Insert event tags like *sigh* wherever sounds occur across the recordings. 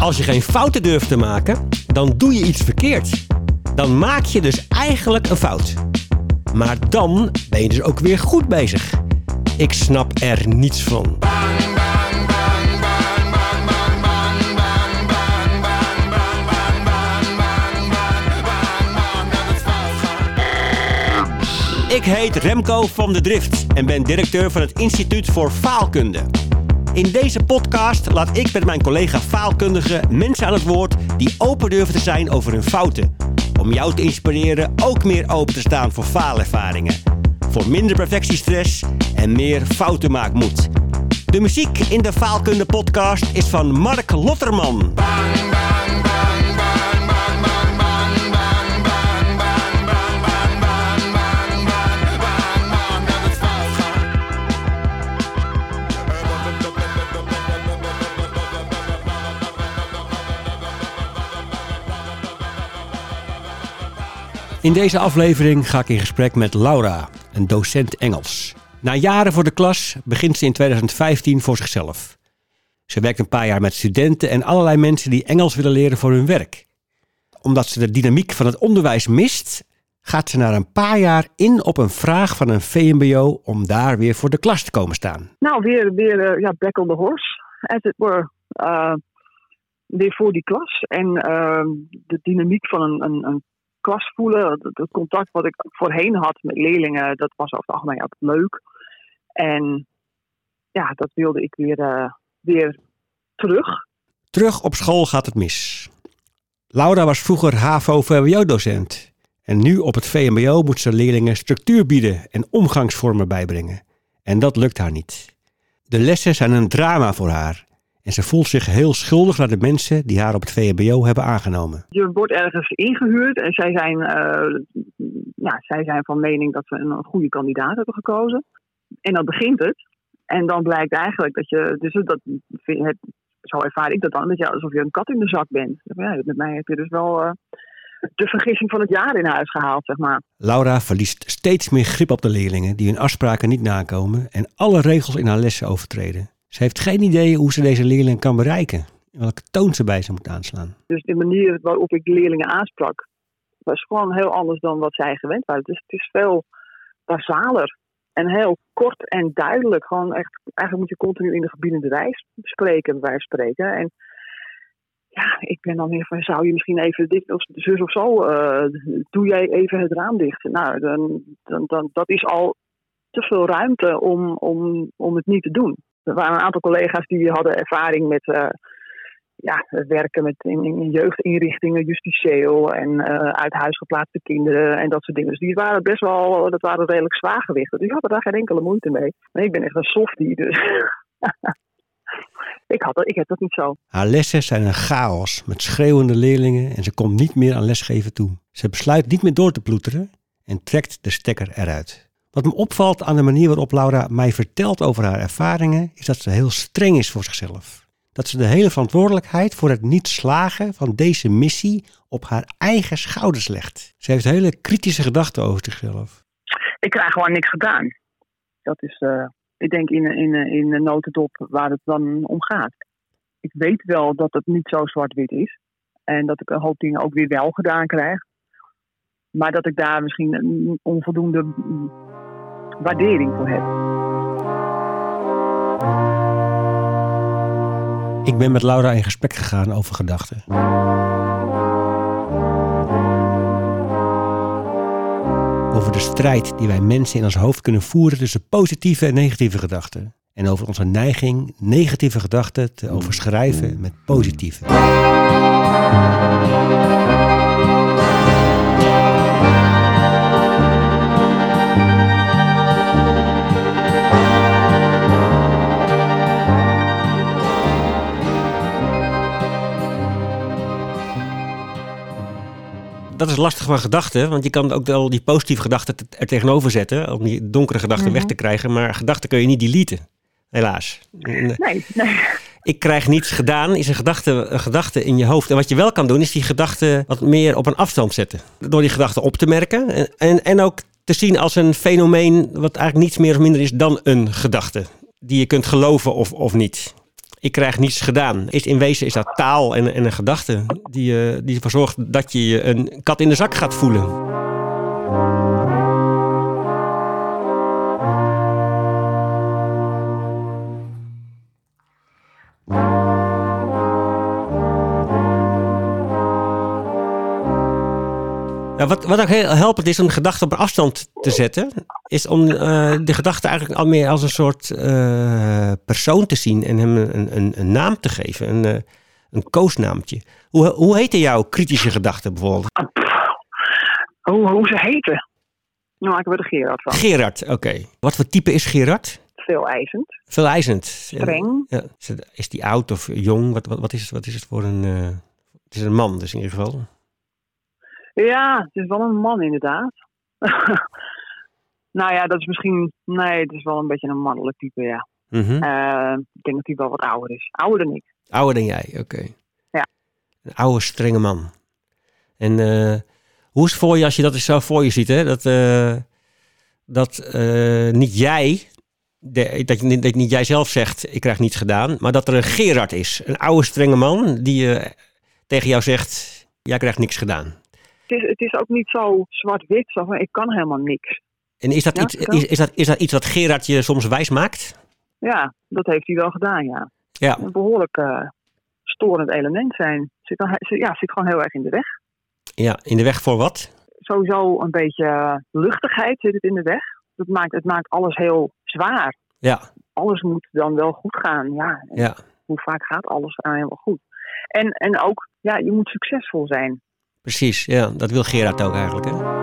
Als je geen fouten durft te maken, dan doe je iets verkeerd. Dan maak je dus eigenlijk een fout. Maar dan ben je dus ook weer goed bezig. Ik snap er niets van. Ik heet Remco van de Drift en ben directeur van het Instituut voor Faalkunde. In deze podcast laat ik met mijn collega faalkundigen mensen aan het woord die open durven te zijn over hun fouten. Om jou te inspireren ook meer open te staan voor faalervaringen. Voor minder perfectiestress en meer foutenmaakmoed. De muziek in de Faalkunde podcast is van Mark Lotterman. In deze aflevering ga ik in gesprek met Laura, een docent Engels. Na jaren voor de klas begint ze in 2015 voor zichzelf. Ze werkt een paar jaar met studenten en allerlei mensen die Engels willen leren voor hun werk. Omdat ze de dynamiek van het onderwijs mist, gaat ze na een paar jaar in op een vraag van een VMBO om daar weer voor de klas te komen staan. Nou, weer, weer eh, ja, back on the horse, as it were. Uh, weer voor die klas. En uh, de dynamiek van een, een, een klas voelen. Het, contact wat ik voorheen had met leerlingen, dat was over het algemeen altijd leuk. En ja, dat wilde ik weer, uh, weer terug. Terug op school gaat het mis. Laura was vroeger HAVO-VWO-docent. En nu op het VMBO moet ze leerlingen structuur bieden en omgangsvormen bijbrengen. En dat lukt haar niet. De lessen zijn een drama voor haar. En ze voelt zich heel schuldig naar de mensen die haar op het VMBO hebben aangenomen. Je wordt ergens ingehuurd en zij zijn, uh, ja, zij zijn van mening dat ze een goede kandidaat hebben gekozen. En dan begint het. En dan blijkt eigenlijk dat je, dus dat, het, zo ervaar ik dat dan, dat je alsof je een kat in de zak bent. Ja, met mij heb je dus wel uh, de vergissing van het jaar in huis gehaald, zeg maar. Laura verliest steeds meer grip op de leerlingen die hun afspraken niet nakomen en alle regels in haar lessen overtreden. Ze heeft geen idee hoe ze deze leerling kan bereiken. Welke toon ze bij ze moet aanslaan. Dus de manier waarop ik de leerlingen aansprak, was gewoon heel anders dan wat zij gewend waren. Dus het is veel basaler en heel kort en duidelijk. Gewoon echt, eigenlijk moet je continu in de gebiedende wijs spreken, wijze spreken. En ja, ik ben dan weer van, zou je misschien even dit of zus of zo, uh, doe jij even het raam dicht. Nou, dan, dan, dan, dat is al te veel ruimte om, om, om het niet te doen. Er waren een aantal collega's die hadden ervaring met uh, ja, werken met in, in jeugdinrichtingen, justitieel en uh, uit huis geplaatste kinderen en dat soort dingen. Dus die waren best wel, dat waren redelijk zwaargewichten. Dus die hadden daar geen enkele moeite mee. Maar ik ben echt een softie, dus *laughs* ik, had dat, ik heb dat niet zo. Haar lessen zijn een chaos met schreeuwende leerlingen en ze komt niet meer aan lesgeven toe. Ze besluit niet meer door te ploeteren en trekt de stekker eruit. Wat me opvalt aan de manier waarop Laura mij vertelt over haar ervaringen, is dat ze heel streng is voor zichzelf. Dat ze de hele verantwoordelijkheid voor het niet slagen van deze missie op haar eigen schouders legt. Ze heeft hele kritische gedachten over zichzelf. Ik krijg gewoon niks gedaan. Dat is, uh, ik denk, in, in, in de notendop waar het dan om gaat. Ik weet wel dat het niet zo zwart-wit is. En dat ik een hoop dingen ook weer wel gedaan krijg. Maar dat ik daar misschien een onvoldoende waardering voor heb. Ik ben met Laura in gesprek gegaan over gedachten. Over de strijd die wij mensen in ons hoofd kunnen voeren tussen positieve en negatieve gedachten. En over onze neiging negatieve gedachten te overschrijven met positieve. Dat is lastig van gedachten. Want je kan ook wel die positieve gedachten er tegenover zetten. Om die donkere gedachten mm -hmm. weg te krijgen. Maar gedachten kun je niet deleten. Helaas. Nee, nee. Ik krijg niets gedaan, is een gedachte, een gedachte in je hoofd. En wat je wel kan doen, is die gedachte wat meer op een afstand zetten. Door die gedachte op te merken. En, en, en ook te zien als een fenomeen wat eigenlijk niets meer of minder is dan een gedachte. Die je kunt geloven of, of niet. Ik krijg niets gedaan. Is, in wezen is dat taal en, en een gedachte die, uh, die ervoor zorgt dat je je een kat in de zak gaat voelen. Nou, wat, wat ook heel helpend is om de gedachte op afstand te zetten, is om uh, de gedachte eigenlijk al meer als een soort uh, persoon te zien en hem een, een, een naam te geven, een, uh, een koosnaamtje. Hoe, hoe heette jouw kritische gedachten bijvoorbeeld? Hoe, hoe ze heten? Nou, ik heb er Gerard van. Gerard, oké. Wat voor type is Gerard? Veel eisend. Veel eisend. Streng. Ja. Is die oud of jong? Wat, wat, wat, is, het, wat is het voor een... het is een man dus in ieder geval. Ja, het is wel een man inderdaad. *laughs* nou ja, dat is misschien. Nee, het is wel een beetje een mannelijk type, ja. Mm -hmm. uh, ik denk dat hij wel wat ouder is. Ouder dan ik. Ouder dan jij, oké. Okay. Ja. Een oude, strenge man. En uh, hoe is het voor je als je dat eens zo voor je ziet, hè? Dat, uh, dat niet jij, de, dat, je, dat niet jij zelf zegt, ik krijg niets gedaan, maar dat er een Gerard is. Een oude, strenge man die tegen jou zegt, jij krijgt niks gedaan het is, het is ook niet zo zwart-wit, ik kan helemaal niks. En is dat, Ja, iets, is, is, dat, is dat iets wat Gerard je soms wijs maakt? Ja, dat heeft hij wel gedaan, ja. Ja, Een behoorlijk eh, storend element zijn. Zit, dan, ja, zit gewoon heel erg in de weg. ja, in de weg voor wat? Sowieso een beetje luchtigheid zit het in de weg. Dat maakt, het maakt alles heel zwaar. Ja, Alles moet dan wel goed gaan. Ja, hoe vaak gaat alles aan helemaal goed? En, en ook, ja, je moet succesvol zijn. precies. Ja, dat wil Gerard ook eigenlijk, hè?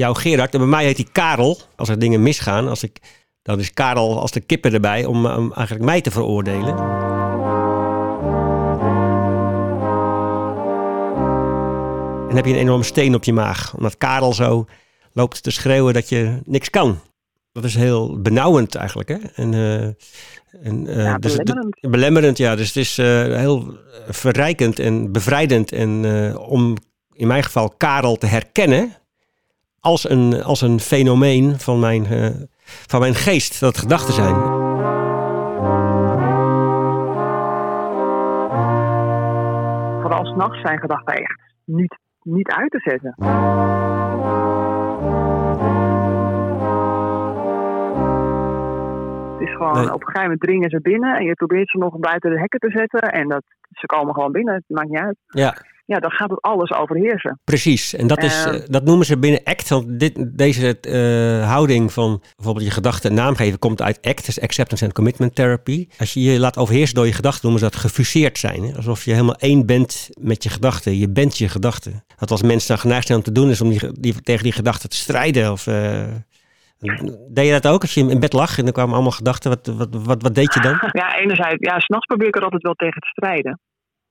Jouw Gerard, en bij mij heet hij Karel. Als er dingen misgaan, als ik, dan is Karel als de kippen erbij om, om eigenlijk mij te veroordelen. En heb je een enorme steen op je maag. Omdat Karel zo loopt te schreeuwen dat je niks kan. Dat is heel benauwend eigenlijk. Hè? En, eh, en, eh, Ja, dus het- belemmerend. belemmerend, ja. Dus het is eh, heel verrijkend en bevrijdend. En eh, om in mijn geval Karel te herkennen als een, als een fenomeen van mijn, eh, van mijn geest. Dat gedachten zijn. Vooral s'nachts zijn gedachten echt niet, niet uit te zetten. Het is gewoon, Nee. op een gegeven moment dringen ze binnen en je probeert ze nog buiten de hekken te zetten en dat, ze komen gewoon binnen, het maakt niet uit. Ja, Ja, dan gaat het alles overheersen. precies. En dat, is, Eh. eh, dat noemen ze binnen ACT. Want dit, deze eh, houding van bijvoorbeeld je gedachten een naam geven komt uit ACT. Dus Acceptance and Commitment Therapy. Als je je laat overheersen door je gedachten, noemen ze dat gefuseerd zijn. Hè? Alsof je helemaal één bent met je gedachten. Je bent je gedachten. Wat als mensen dan geneigd zijn om te doen, is om die, tegen die gedachten te strijden. Of, eh, deed je dat ook? Als je in bed lag en er kwamen allemaal gedachten, wat, wat, wat, wat deed je dan? *laughs* Ja, enerzijds, ja, s'nachts probeer ik er altijd wel tegen te strijden.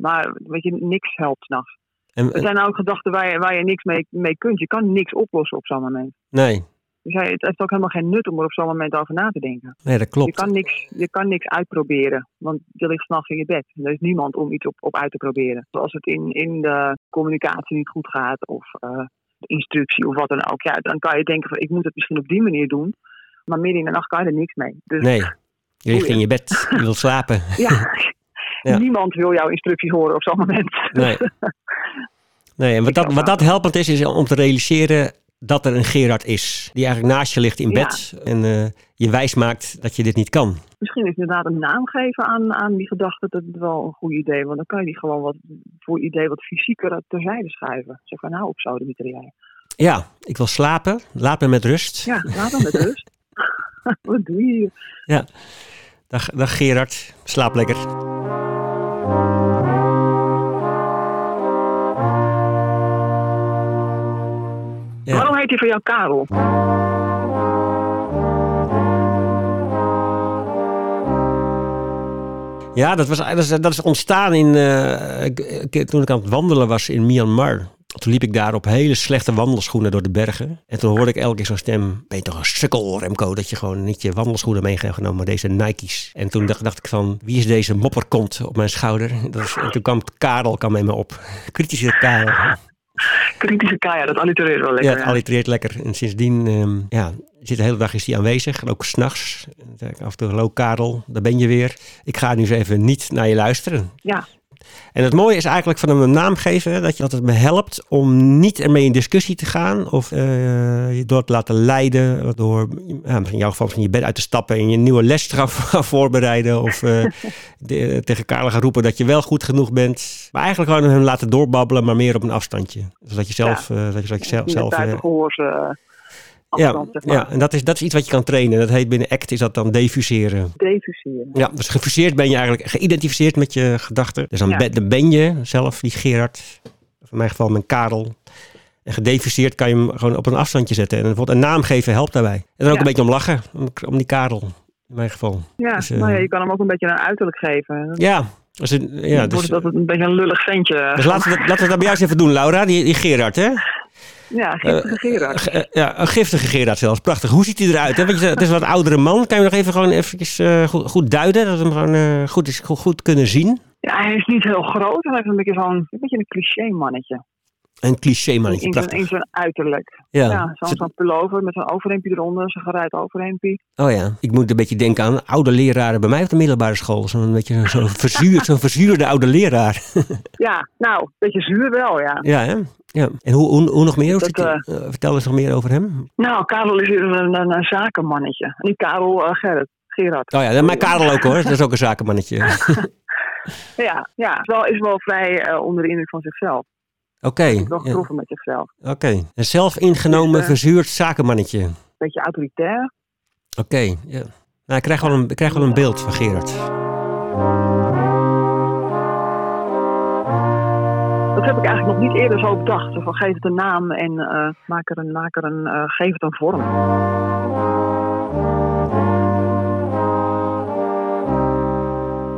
Maar weet je, niks helpt s'nachts. En, Er zijn ook gedachten waar je, waar je niks mee, mee kunt. Je kan niks oplossen op zo'n moment. nee, Dus ja, het heeft ook helemaal geen nut om er op zo'n moment over na te denken. nee, dat Je klopt. kan, niks, je kan niks uitproberen, want je ligt s'nachts in je bed. En er is niemand om iets op, op uit te proberen. Als het in, in de communicatie niet goed gaat, of eh, de instructie of wat dan ook, ja, dan kan je denken van ik moet het misschien op die manier doen. Maar midden in de nacht kan je er niks mee. Dus Nee, je ligt in je bed, je wilt slapen. ja, *laughs* Ja. niemand wil jouw instructies horen op zo'n moment. Nee. *laughs* Nee, en wat dat, wat dat helpend is, is om te realiseren dat er een Gerard is. Die eigenlijk naast je ligt in Ja. bed en eh, je wijs maakt dat je dit niet kan. Misschien is inderdaad een naam geven aan, aan die gedachte dat het wel een goed idee. Want dan kan je die gewoon wat voor idee wat fysieker terzijde schuiven. Zeg van nou op zouden jij. Ja, ik wil slapen. Laat me met rust. Ja, laat dan met rust. *laughs* *laughs* wat doe je hier? Dag, dag Gerard, slaap lekker. Heet hij voor jou Karel? Ja, dat, was, dat, is, ontstaan in, eh, toen ik aan het wandelen was in Myanmar. Toen liep ik daar op hele slechte wandelschoenen door de bergen. En toen hoorde ik elke keer zo'n stem. Ben je toch een sukkel, Remco, dat je gewoon niet je wandelschoenen mee hebt genomen, maar deze Nike's. En toen dacht, dacht ik van, wie is deze mopperkont op mijn schouder? Dat is, en toen kwam Karel kwam met me op. Kritische Karel. Kritische K, ja, dat allitereert wel lekker. Ja, het allitereert lekker. En sindsdien, ehm, ja, zit de hele dag is hij aanwezig. En ook s'nachts. Af en toe, hallo Karel, daar ben je weer. Ik ga nu eens even niet naar je luisteren. Ja. En het mooie is eigenlijk van hem een naam geven, dat, je, dat het me helpt om niet ermee in discussie te gaan of eh, je door te laten leiden, door in jouw geval van je bed uit te stappen en je nieuwe les te gaan *laughs* voorbereiden of uh, *laughs* de, tegen Karel gaan roepen dat je wel goed genoeg bent. Maar eigenlijk gewoon hem laten doorbabbelen, maar meer op een afstandje. Zodat je zelf... Ja. Dat je, dat je zelf, zelf ja, afstand, zeg maar. ja, en dat is, dat is iets wat je kan trainen. Dat heet binnen ACT is dat dan defuseren. Defuseren. Ja, dus gefuseerd ben je eigenlijk geïdentificeerd met je gedachten. Dus dan, Ja. ben, dan ben je zelf die Gerard, of in mijn geval mijn Karel. En gedefuseerd kan je hem gewoon op een afstandje zetten. En bijvoorbeeld een naam geven helpt daarbij. En dan ook Ja. een beetje om lachen, om, om die Karel, in mijn geval. Ja, Dus, eh, nou ja, je kan hem ook een beetje een uiterlijk geven. Ja, dus, ja, dus, het een beetje een lullig ventje. dus laten, we dat, laten we dat bij jou eens even doen, Laura, die, die Gerard, hè? Ja, giftige Gerard. Ge- eh, ja, een giftige Gerard zelfs. Prachtig. Hoe ziet hij eruit? Hè? Want je, het is een wat oudere man. Kan je nog even gewoon eventjes, eh, goed, goed duiden? Dat we hem gewoon eh, goed, is, goed, goed kunnen zien? Ja, hij is niet heel groot. Hij heeft een beetje zo'n een, beetje een cliché mannetje. Een cliché mannetje. In Prachtig. in zijn uiterlijk. Ja. Ja, zo'n zo'n pullover met zo'n overhemdje eronder. Zo'n geruit overhemdje. Oh ja, ik moet een beetje denken aan oude leraren bij mij op de middelbare school. Zo'n beetje zo'n *laughs* zo verzuurd, zo'n verzuurde oude leraar. Ja, nou, een beetje zuur wel, ja. ja, hè? Ja. En hoe, hoe, hoe nog meer? Dat, hij- eh, vertel eens nog meer over hem. Nou, Karel is een, een, een zakenmannetje. Niet Karel, eh, Gerrit. Gerard. Oh ja, mijn Karel ook hoor. Dat is ook een zakenmannetje. *laughs* Ja, ja. Is wel, is wel vrij eh, onder de indruk van zichzelf. Oké. Wel ja, getroffen met zichzelf. Oké. Een zelfingenomen, Dus, eh, verzuurd zakenmannetje. Beetje autoritair. Oké, ja. Nou, ik krijg wel een, ik krijg wel een beeld van Gerard. Dat heb ik eigenlijk nog niet eerder zo bedacht. Van geef het een naam en eh, maak er een, maak er een eh, geef het een vorm.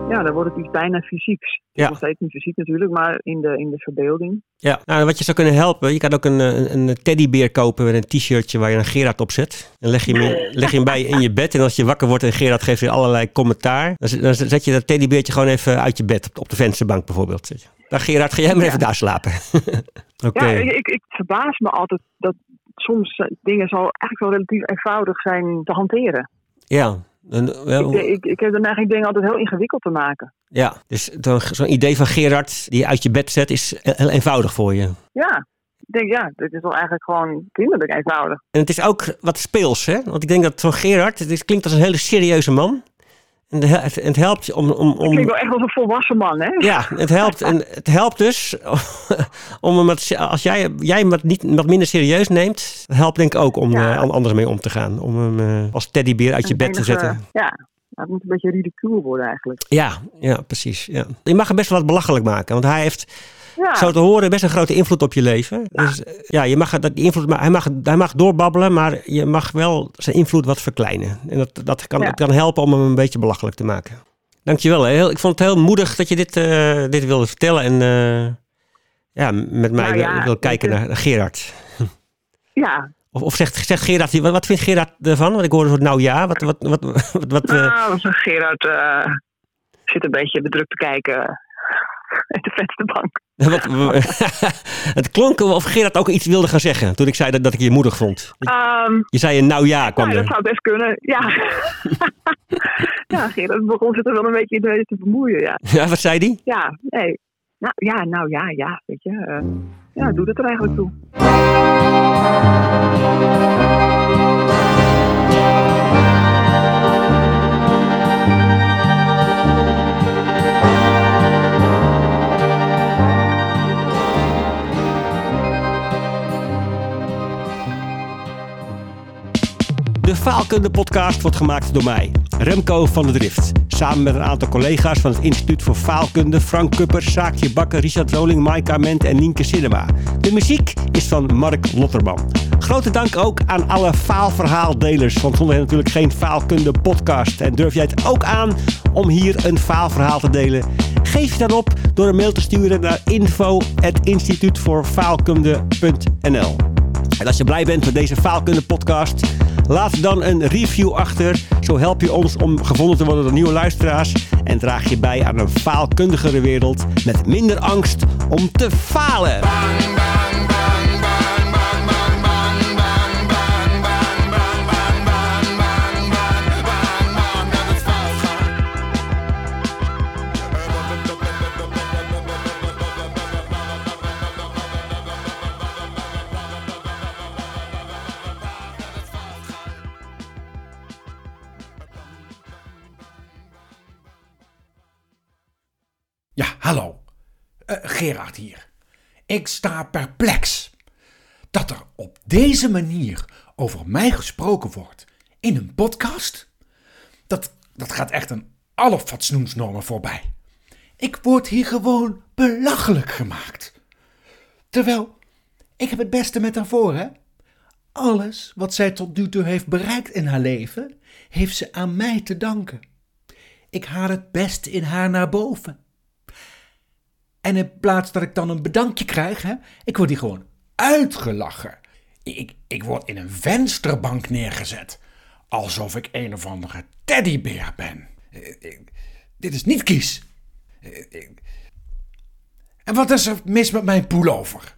Ja, dan wordt het iets bijna fysieks. Ja. nog steeds niet fysiek natuurlijk, maar in de, in de verbeelding. Ja, nou, wat je zou kunnen helpen, je kan ook een, een, een teddybeer kopen met een t-shirtje waar je een Gerard op zet. Dan leg je hem, leg je hem bij je in je bed en als je wakker wordt en Gerard geeft weer allerlei commentaar, dan, dan zet je dat teddybeertje gewoon even uit je bed, op, op de vensterbank bijvoorbeeld. Dag Gerard, ga jij maar Ja. even daar slapen. *laughs* Oké. Ja, ik, ik, ik verbaas me altijd dat soms eh, dingen zo eigenlijk zo relatief eenvoudig zijn te hanteren. Ja. En, wel, Ik, ik, ik heb de neiging dingen altijd heel ingewikkeld te maken. ja, dus dan- zo'n idee van Gerard die je uit je bed zet is heel eenvoudig voor je. Ja, ik denk ja, dit is wel eigenlijk gewoon kinderlijk eenvoudig. En het is ook wat speels, hè? Want ik denk dat zo'n Gerard, het is- klinkt als een hele serieuze man. En het, helpt om... om, om Klinkt wel echt als een volwassen man, hè? Ja, het helpt, en het helpt dus *laughs* om hem wat, als jij, jij hem wat, niet, wat minder serieus neemt, helpt denk ik ook om Ja. eh, an- anders mee om te gaan. Om hem eh, als teddybeer uit je bed te zetten. Ja, het moet een beetje ridicuul worden eigenlijk. Ja, ja, precies. Ja. Je mag hem best wel wat belachelijk maken, want hij heeft Ja, zo te horen best een grote invloed op je leven. Dus eh, ja, je mag dat die invloed, maar hij mag, hij mag doorbabbelen, maar je mag wel zijn invloed wat verkleinen. En dat, dat kan, Ja. kan helpen om hem een beetje belachelijk te maken. Dankjewel. Heel- Ik vond het heel moedig dat je dit, eh, dit wilde vertellen en eh, ja, met mij Nou wil, ja, wil kijken naar, Gerard. ja. Of, of zegt, zegt Gerard, wat, wat vindt Gerard ervan? Want ik hoorde zo, nou ja, wat, wat, wat, wat, wat, Nou, Gerard zit een beetje bedrukt te kijken *laughs* uit de vensterbank. wat, *laughs* het klonk of Gerard ook iets wilde gaan zeggen toen ik zei dat, dat ik je moedig vond. Ehm, Je zei een nou ja, kwam nou, dat zou best kunnen, ja. *laughs* ja, Gerard begon zich er wel een beetje in te bemoeien, ja. Ja, wat zei die? Ja, nee. Nou ja, nou ja, ja, weet je. eh, ja, doet het er eigenlijk toe. De Faalkunde podcast wordt gemaakt door mij, Remco van der Drift. Samen met een aantal collega's van het Instituut voor Faalkunde, Frank Kupper, Saakje Bakker, Richard Roling, Maika Ment en Nienke Cinema. De muziek is van Mark Lotterman. Grote dank ook aan alle faalverhaaldelers, want zonder hen natuurlijk geen Faalkunde podcast. En durf jij het ook aan om hier een faalverhaal te delen? Geef je dan op door een mail te sturen naar info.instituutvoorfaalkunde.nl en als je blij bent met deze Faalkunde podcast, laat dan een review achter. Zo help je ons om gevonden te worden door nieuwe luisteraars. En draag je bij aan een faalkundigere wereld met minder angst om te falen. Ja, hallo. Uh, Gerard hier. Ik sta perplex. Dat er op deze manier over mij gesproken wordt in een podcast? Dat, dat gaat echt een alle fatsoensnormen voorbij. Ik word hier gewoon belachelijk gemaakt. Terwijl, ik heb het beste met haar voor, hè? Alles wat zij tot nu toe heeft bereikt in haar leven, heeft ze aan mij te danken. Ik haal het best in haar naar boven. En in plaats dat ik dan een bedankje krijg, hè, ik word hier gewoon uitgelachen. Ik, ik word in een vensterbank neergezet. Alsof ik een of andere teddybeer ben. dit is niet kies. En wat is er mis met mijn pullover?